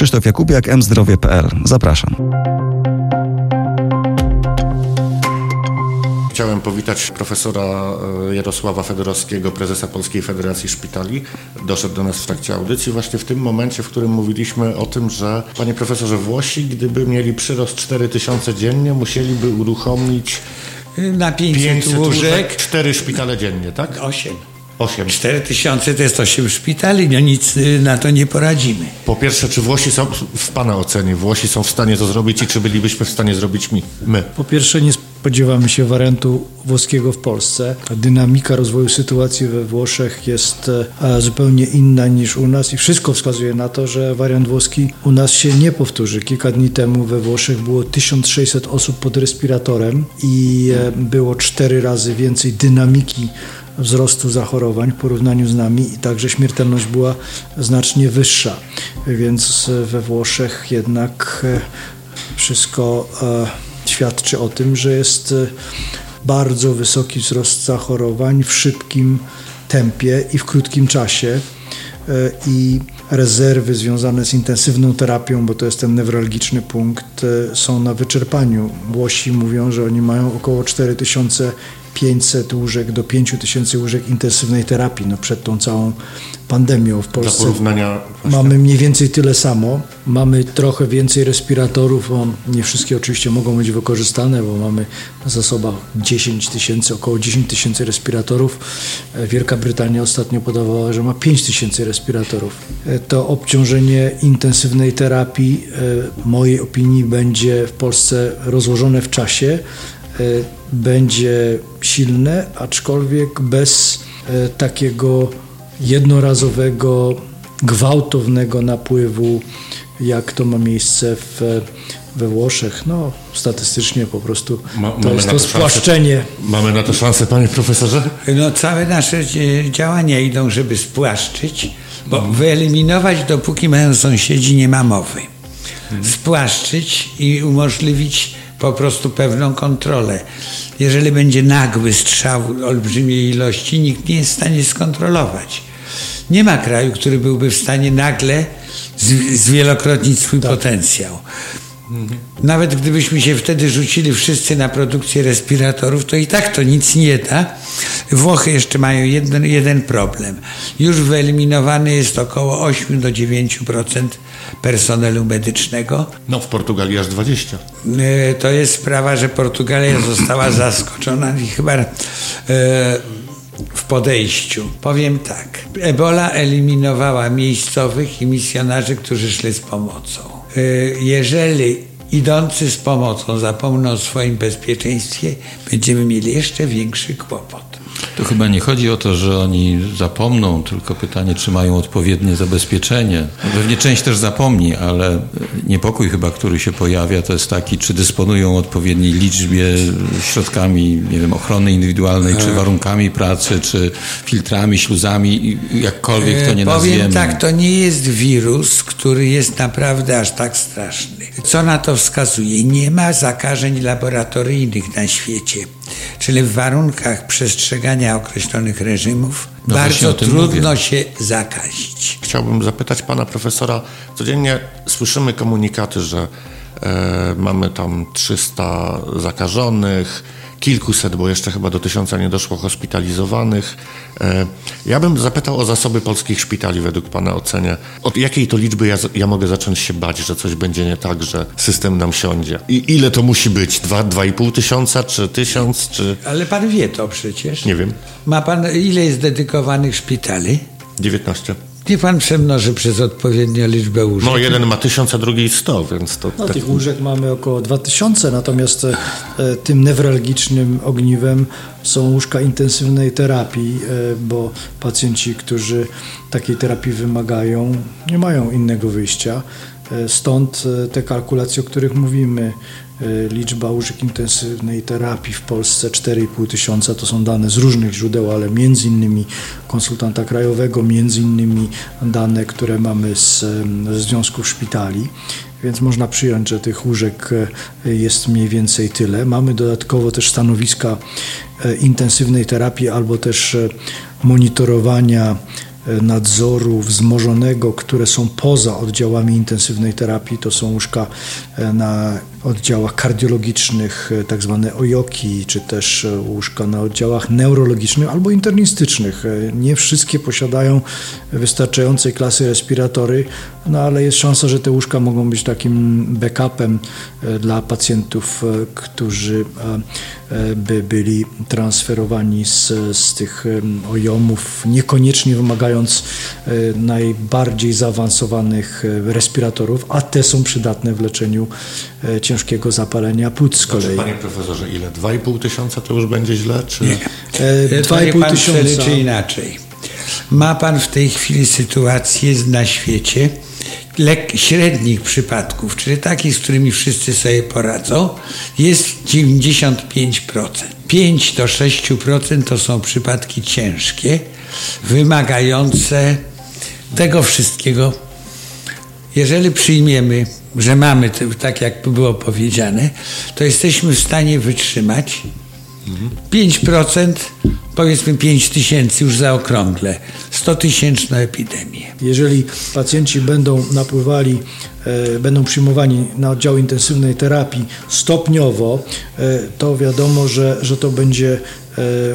Krzysztof Jakubiak, mzdrowie.pl. Zapraszam. Chciałem powitać profesora e, Jarosława Fedorowskiego, prezesa Polskiej Federacji Szpitali. Doszedł do nas w trakcie audycji właśnie w tym momencie, w którym mówiliśmy o tym, że panie profesorze Włosi, gdyby mieli przyrost 4000 dziennie, musieliby uruchomić Na 500, 500 łóżek, łóżek, 4 szpitale dziennie, tak? 8. 8. 4 tysiące to jest 8 szpitali, no nic y, na to nie poradzimy. Po pierwsze, czy Włosi są, w pana ocenie, Włosi są w stanie to zrobić i czy bylibyśmy w stanie zrobić mi, my? Po pierwsze, nie spodziewamy się wariantu włoskiego w Polsce. Dynamika rozwoju sytuacji we Włoszech jest e, zupełnie inna niż u nas i wszystko wskazuje na to, że wariant włoski u nas się nie powtórzy. Kilka dni temu we Włoszech było 1600 osób pod respiratorem i e, było cztery razy więcej dynamiki wzrostu zachorowań w porównaniu z nami i także śmiertelność była znacznie wyższa. Więc we Włoszech jednak e, wszystko e, świadczy o tym, że jest e, bardzo wysoki wzrost zachorowań w szybkim tempie i w krótkim czasie. I rezerwy związane z intensywną terapią, bo to jest ten newralgiczny punkt, są na wyczerpaniu. Włosi mówią, że oni mają około 4500 łóżek do 5000 łóżek intensywnej terapii no przed tą całą pandemią w Polsce. Mamy mniej więcej tyle samo. Mamy trochę więcej respiratorów, bo nie wszystkie oczywiście mogą być wykorzystane, bo mamy na zasobach 10 tysięcy, około 10 tysięcy respiratorów. E, Wielka Brytania ostatnio podawała, że ma 5 tysięcy respiratorów. E, To obciążenie intensywnej terapii, e, w mojej opinii, będzie w Polsce rozłożone w czasie. E, Będzie silne, aczkolwiek bez e, takiego jednorazowego, gwałtownego napływu, jak to ma miejsce w, we Włoszech. No, statystycznie po prostu Ma- to mamy jest to to szansę. spłaszczenie. Mamy na to szansę, panie profesorze? No całe nasze e, działania idą, żeby spłaszczyć, bo wyeliminować dopóki mają sąsiedzi nie ma mowy. Spłaszczyć i umożliwić po prostu pewną kontrolę. Jeżeli będzie nagły strzał olbrzymiej ilości, nikt nie jest w stanie skontrolować. Nie ma kraju, który byłby w stanie nagle zwielokrotnić swój potencjał. Nawet gdybyśmy się wtedy rzucili wszyscy na produkcję respiratorów, to i tak to nic nie da. Włochy jeszcze mają jeden, jeden problem. Już wyeliminowany jest około 8 do 9% personelu medycznego. No, w Portugalii aż 20. E, To jest sprawa, że Portugalia została zaskoczona i chyba e, w podejściu. Powiem tak. Ebola eliminowała miejscowych i misjonarzy, którzy szli z pomocą. E, Jeżeli idący z pomocą zapomną o swoim bezpieczeństwie, będziemy mieli jeszcze większy kłopot. To chyba nie chodzi o to, że oni zapomną, tylko pytanie, czy mają odpowiednie zabezpieczenie. Pewnie część też zapomni, ale niepokój chyba, który się pojawia, to jest taki, czy dysponują odpowiedniej liczbie środkami, nie wiem, ochrony indywidualnej, czy warunkami pracy, czy filtrami, śluzami, jakkolwiek to nie E, Powiem nazwiemy. tak, to nie jest wirus, który jest naprawdę aż tak straszny. Co na to wskazuje? Nie ma zakażeń laboratoryjnych na świecie. Czyli w warunkach przestrzegania określonych reżimów No bardzo trudno mówię. się zakazić. Chciałbym zapytać pana profesora. Codziennie słyszymy komunikaty, że e, mamy tam 300 zakażonych, kilkuset, bo jeszcze chyba do tysiąca nie doszło hospitalizowanych. E, ja bym zapytał o zasoby polskich szpitali według pana ocenie. Od jakiej to liczby ja, ja mogę zacząć się bać, że coś będzie nie tak, że system nam siądzie? I ile to musi być? Dwa, dwa i pół tysiąca, czy tysiąc, czy... Ale pan wie to przecież. Nie wiem. Ma pan, ile jest dedykowanych szpitali? 19. Niech pan przemnoży przez odpowiednią liczbę łóżek. No jeden ma tysiąc, a drugi sto, więc to... No, tak- tych łóżek mamy około 2000, natomiast e, tym newralgicznym ogniwem są łóżka intensywnej terapii, e, bo pacjenci, którzy takiej terapii wymagają, nie mają innego wyjścia. E, Stąd e, te kalkulacje, o których mówimy. E, Liczba łóżek intensywnej terapii w Polsce 4,5 tysiąca to są dane z różnych źródeł, ale między innymi konsultanta krajowego, między innymi dane, które mamy z, ze związków szpitali. Więc można przyjąć, że tych łóżek e, jest mniej więcej tyle. Mamy dodatkowo też stanowiska e, intensywnej terapii albo też e, monitorowania nadzoru wzmożonego, które są poza oddziałami intensywnej terapii. To są łóżka na oddziałach kardiologicznych, e, tak zwane ojoki, czy też łóżka na oddziałach neurologicznych albo internistycznych. Nie wszystkie posiadają wystarczającej klasy respiratory, no ale jest szansa, że te łóżka mogą być takim backupem dla pacjentów, którzy by byli transferowani z, z tych ojomów, niekoniecznie wymagając e, najbardziej zaawansowanych e, respiratorów, a te są przydatne w leczeniu e, ciężkiego zapalenia płuc z kolei. Znaczy, panie profesorze, ile? 2,5 tysiąca to już będzie źle? Czy... Nie. 2,5 tysiąca. czy inaczej. Ma pan w tej chwili sytuację na świecie, lek, średnich przypadków, czyli takich, z którymi wszyscy sobie poradzą, jest 95%. 5 do 6% to są przypadki ciężkie, wymagające tego wszystkiego. Jeżeli przyjmiemy, że mamy, tak jak było powiedziane, to jesteśmy w stanie wytrzymać 5%, powiedzmy 5 tysięcy już zaokrągle, 100 tysięczną epidemię. Jeżeli pacjenci będą napływali, e, będą przyjmowani na oddział intensywnej terapii stopniowo, e, to wiadomo, że, że to będzie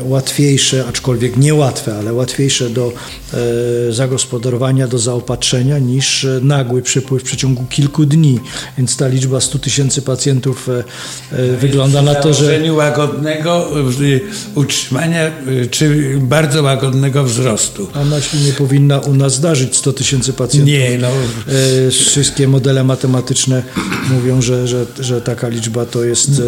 łatwiejsze, aczkolwiek niełatwe, ale łatwiejsze do e, zagospodarowania, do zaopatrzenia niż nagły przypływ w przeciągu kilku dni. Więc ta liczba 100 tysięcy pacjentów e, wygląda na to, że... łagodnego utrzymania czy bardzo łagodnego wzrostu. A myśli nie powinna u nas zdarzyć 100 tysięcy pacjentów. Nie, no. Wszystkie modele matematyczne mówią, że, że, że taka liczba to jest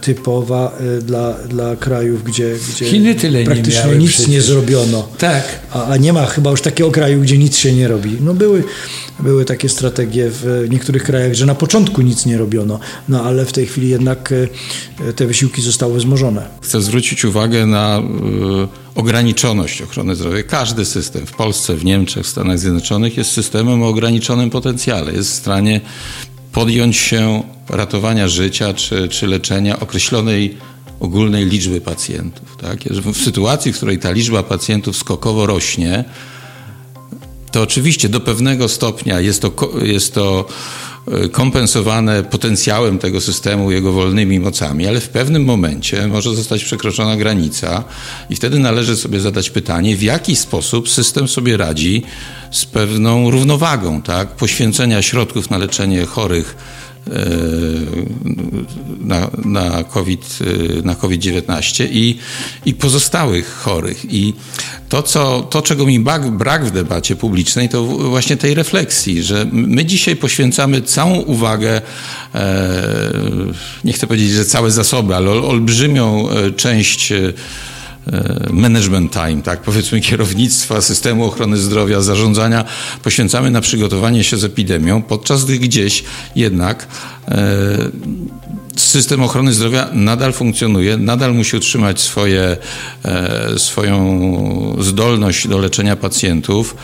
typowa dla, dla krajów, gdzie, gdzie Chiny tyle praktycznie nie nic przecież. nie zrobiono. Tak. A, a, nie ma chyba już takiego kraju, gdzie nic się nie robi. No były, były takie strategie w niektórych krajach, że na początku nic nie robiono, no ale w tej chwili jednak e, te wysiłki zostały wzmożone. Chcę zwrócić uwagę na y, ograniczoność ochrony zdrowia. Każdy system w Polsce, w Niemczech, w Stanach Zjednoczonych jest systemem o ograniczonym potencjale. Jest w stanie podjąć się ratowania życia czy, czy leczenia określonej ogólnej liczby pacjentów. Tak? W sytuacji, w której ta liczba pacjentów skokowo rośnie, to oczywiście do pewnego stopnia jest to, jest to e, kompensowane potencjałem tego systemu, jego wolnymi mocami, ale w pewnym momencie może zostać przekroczona granica i wtedy należy sobie zadać pytanie, w jaki sposób system sobie radzi z pewną równowagą, tak? poświęcenia środków na leczenie chorych na, na, COVID, na COVID-19 i, i pozostałych chorych. I to, co, to, czego mi brak, w debacie publicznej, to właśnie tej refleksji, że my dzisiaj poświęcamy całą uwagę, e, nie chcę powiedzieć, że całe zasoby, ale olbrzymią e, część e, E, management time, tak, powiedzmy kierownictwa systemu ochrony zdrowia, zarządzania poświęcamy na przygotowanie się z epidemią, podczas gdy gdzieś jednak e, system ochrony zdrowia nadal funkcjonuje, nadal musi utrzymać swoje, e, swoją zdolność do leczenia pacjentów.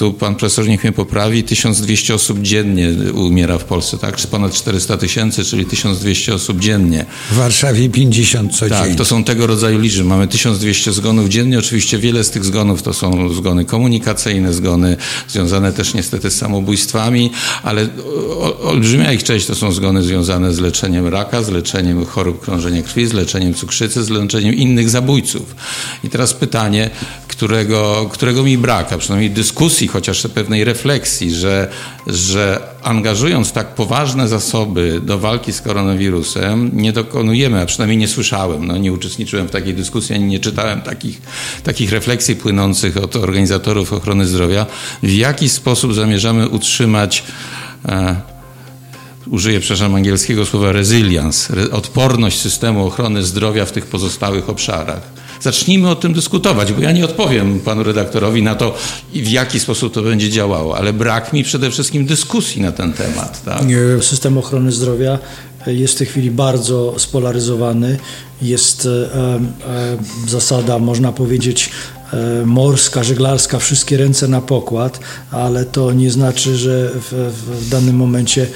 Tu pan profesor niech mnie poprawi, 1200 osób dziennie umiera w Polsce, tak? Czy ponad 400 tysięcy, czyli 1200 osób dziennie. W Warszawie 50 codziennie. Tak, to są tego rodzaju liczby. Mamy 1200 zgonów dziennie. Oczywiście wiele z tych zgonów to są zgony komunikacyjne, zgony związane też niestety z samobójstwami, ale olbrzymia ich część to są zgony związane z leczeniem raka, z leczeniem chorób krążenia krwi, z leczeniem cukrzycy, z leczeniem innych zabójców. I teraz pytanie, którego, którego mi brak, a przynajmniej dyskusji, chociaż pewnej refleksji, że, że angażując tak poważne zasoby do walki z koronawirusem, nie dokonujemy, a przynajmniej nie słyszałem, no nie uczestniczyłem w takiej dyskusji, ani nie czytałem takich, takich refleksji płynących od organizatorów ochrony zdrowia, w jaki sposób zamierzamy utrzymać e, użyję, przepraszam, angielskiego słowa resilience, odporność systemu ochrony zdrowia w tych pozostałych obszarach. Zacznijmy o tym dyskutować, bo ja nie odpowiem panu redaktorowi na to, w jaki sposób to będzie działało, ale brak mi przede wszystkim dyskusji na ten temat. Tak? System ochrony zdrowia jest w tej chwili bardzo spolaryzowany. Jest e, e, zasada, można powiedzieć, morska, żeglarska, wszystkie ręce na pokład, ale to nie znaczy, że w, w danym momencie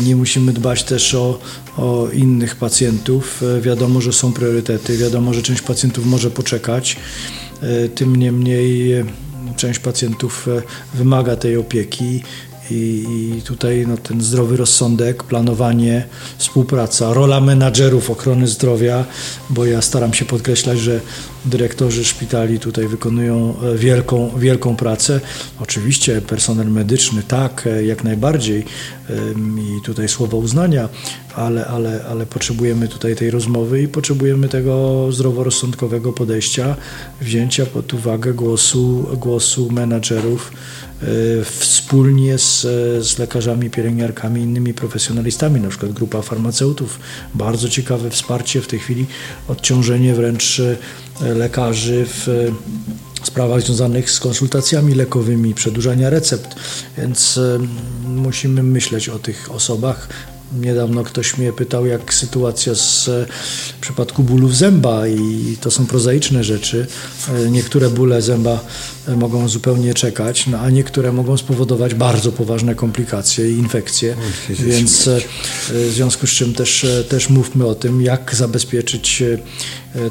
nie musimy dbać też o, o innych pacjentów. E, wiadomo, że są priorytety, wiadomo, że część pacjentów może poczekać. E, tym niemniej część pacjentów e, wymaga tej opieki i, i tutaj no, ten zdrowy rozsądek, planowanie, współpraca, rola menadżerów ochrony zdrowia, bo ja staram się podkreślać, że dyrektorzy szpitali tutaj wykonują e, wielką, wielką pracę. Oczywiście personel medyczny tak, e, jak najbardziej i tutaj słowa uznania, ale, ale, ale potrzebujemy tutaj tej rozmowy i potrzebujemy tego zdroworozsądkowego podejścia, wzięcia pod uwagę głosu, głosu menadżerów wspólnie z, z lekarzami, pielęgniarkami, innymi profesjonalistami, na przykład grupa farmaceutów. Bardzo ciekawe wsparcie w tej chwili, odciążenie wręcz lekarzy w sprawach związanych z konsultacjami lekowymi, przedłużania recept, więc musimy myśleć o tych osobach. Niedawno ktoś mnie pytał, jak sytuacja z, w przypadku bólów zęba i to są prozaiczne rzeczy. E, niektóre bóle zęba e, mogą zupełnie czekać, no, a niektóre mogą spowodować bardzo poważne komplikacje i infekcje, więc e, w związku z czym też, też mówmy o tym, jak zabezpieczyć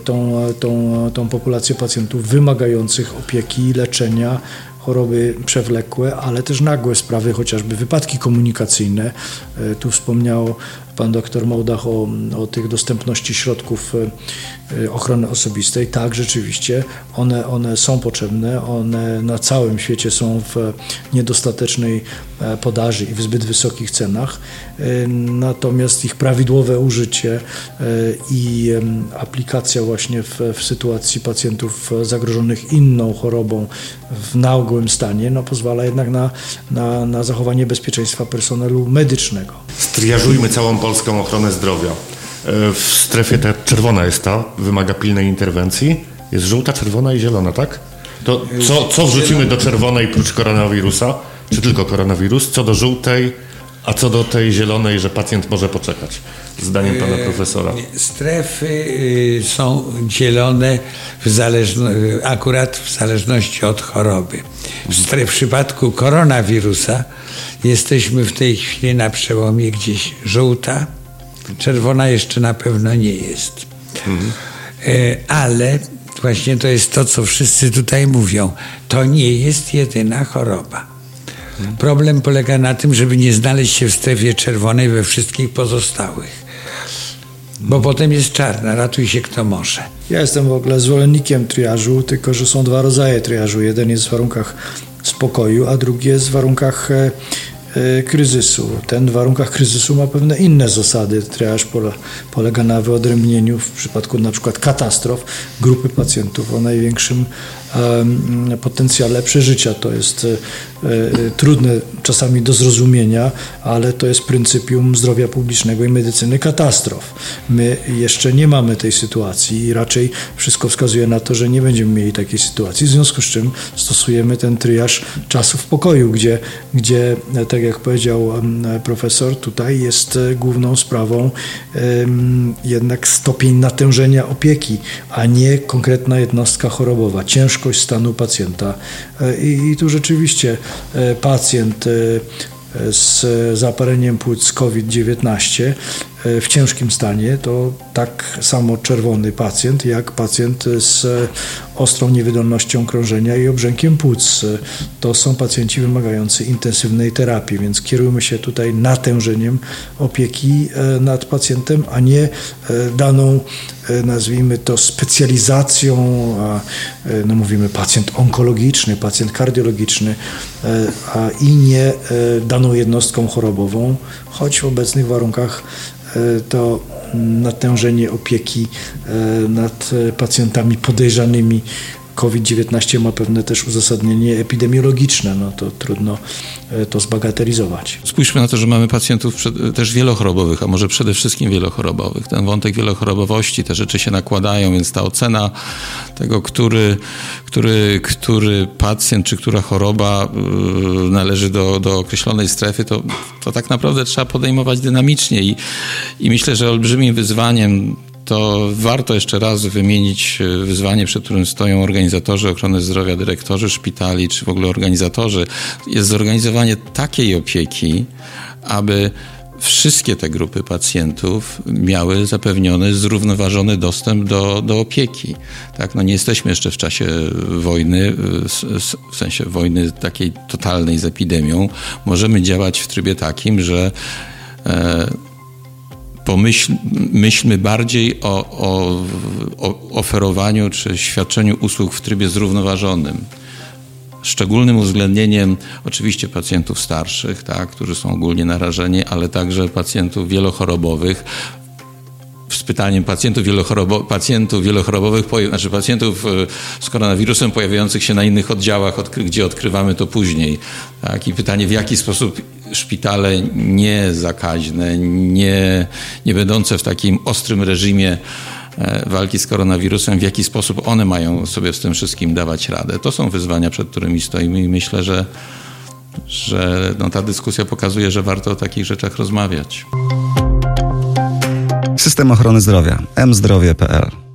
tą, tą, tą populację pacjentów wymagających opieki, leczenia, choroby przewlekłe, ale też nagłe sprawy, chociażby wypadki komunikacyjne. E, tu wspomniał pan doktor Mołdach o, o tych dostępności środków e, ochrony osobistej. Tak, rzeczywiście, one, one są potrzebne, one na całym świecie są w niedostatecznej podaży i w zbyt wysokich cenach, natomiast ich prawidłowe użycie i aplikacja właśnie w, w sytuacji pacjentów zagrożonych inną chorobą w nagłym stanie, no pozwala jednak na, na, na zachowanie bezpieczeństwa personelu medycznego. Striażujmy całą polską ochronę zdrowia. E, w strefie ta czerwona jest ta, wymaga pilnej interwencji. Jest żółta, czerwona i zielona, tak? To co, co wrzucimy do czerwonej prócz koronawirusa? Czy tylko koronawirus? Co do żółtej, a co do tej zielonej, że pacjent może poczekać? Zdaniem pana e, profesora. Strefy y, są dzielone w zależno, akurat w zależności od choroby. W, w przypadku koronawirusa jesteśmy w tej chwili na przełomie gdzieś żółta, czerwona jeszcze na pewno nie jest. Mhm. Ale właśnie to jest to, co wszyscy tutaj mówią. To nie jest jedyna choroba. Problem polega na tym, żeby nie znaleźć się w strefie czerwonej we wszystkich pozostałych. Bo potem jest czarna, ratuj się kto może. Ja jestem w ogóle zwolennikiem triażu, tylko że są dwa rodzaje triażu. Jeden jest w warunkach spokoju, a drugi jest w warunkach e, kryzysu. Ten w warunkach kryzysu ma pewne inne zasady. Triaż polega na wyodrębnieniu w przypadku na przykład katastrof grupy pacjentów o największym potencjale przeżycia. To jest e, e, trudne czasami do zrozumienia, ale to jest pryncypium zdrowia publicznego i medycyny katastrof. My jeszcze nie mamy tej sytuacji i raczej wszystko wskazuje na to, że nie będziemy mieli takiej sytuacji, w związku z czym stosujemy ten tryjaż czasu w pokoju, gdzie, gdzie tak jak powiedział profesor, tutaj jest główną sprawą jednak stopień natężenia opieki, a nie konkretna jednostka chorobowa. Ciężko ciężkość stanu pacjenta. E, I, i tu rzeczywiście e, pacjent e, z zapaleniem płuc COVID-19 w ciężkim stanie to tak samo czerwony pacjent, jak pacjent z ostrą niewydolnością krążenia i obrzękiem płuc. To są pacjenci wymagający intensywnej terapii, więc kierujmy się tutaj natężeniem opieki nad pacjentem, a nie daną E, nazwijmy to specjalizacją, e, no mówimy pacjent onkologiczny, pacjent kardiologiczny, e, a i nie daną jednostką chorobową, choć w obecnych warunkach to natężenie opieki nad pacjentami podejrzanymi COVID-19 ma pewne też uzasadnienie epidemiologiczne, no to trudno e, to zbagatelizować. Spójrzmy na to, że mamy pacjentów też wielochorobowych, a może przede wszystkim wielochorobowych. Ten wątek wielochorobowości, te rzeczy się nakładają, więc ta ocena tego, który, który, który pacjent czy która choroba y, należy do, do określonej strefy, to, to tak naprawdę trzeba podejmować dynamicznie i, i myślę, że olbrzymim wyzwaniem to warto jeszcze raz wymienić e, wyzwanie, przed którym stoją organizatorzy ochrony zdrowia, dyrektorzy szpitali, czy w ogóle organizatorzy. Jest zorganizowanie takiej opieki, aby wszystkie te grupy pacjentów miały zapewniony zrównoważony dostęp do, do opieki. Tak? No nie jesteśmy jeszcze w czasie wojny, w sensie wojny takiej totalnej z epidemią. Możemy działać w trybie takim, że e, pomyśl, myślmy bardziej o, o, o oferowaniu czy świadczeniu usług w trybie zrównoważonym szczególnym uwzględnieniem oczywiście pacjentów starszych, tak, którzy są ogólnie narażeni, ale także pacjentów wielochorobowych, z pytaniem pacjentów, wielochorobo, pacjentów wielochorobowych, znaczy pacjentów e, z koronawirusem pojawiających się na innych oddziałach, gdzie odkrywamy to później. Tak? I pytanie, w jaki sposób szpitale niezakaźne, nie, nie będące w takim ostrym reżimie e, walki z koronawirusem, w jaki sposób one mają sobie z tym wszystkim dawać radę. To są wyzwania, przed którymi stoimy i myślę, że, że no, ta dyskusja pokazuje, że warto o takich rzeczach rozmawiać. System ochrony zdrowia mzdrowie.pl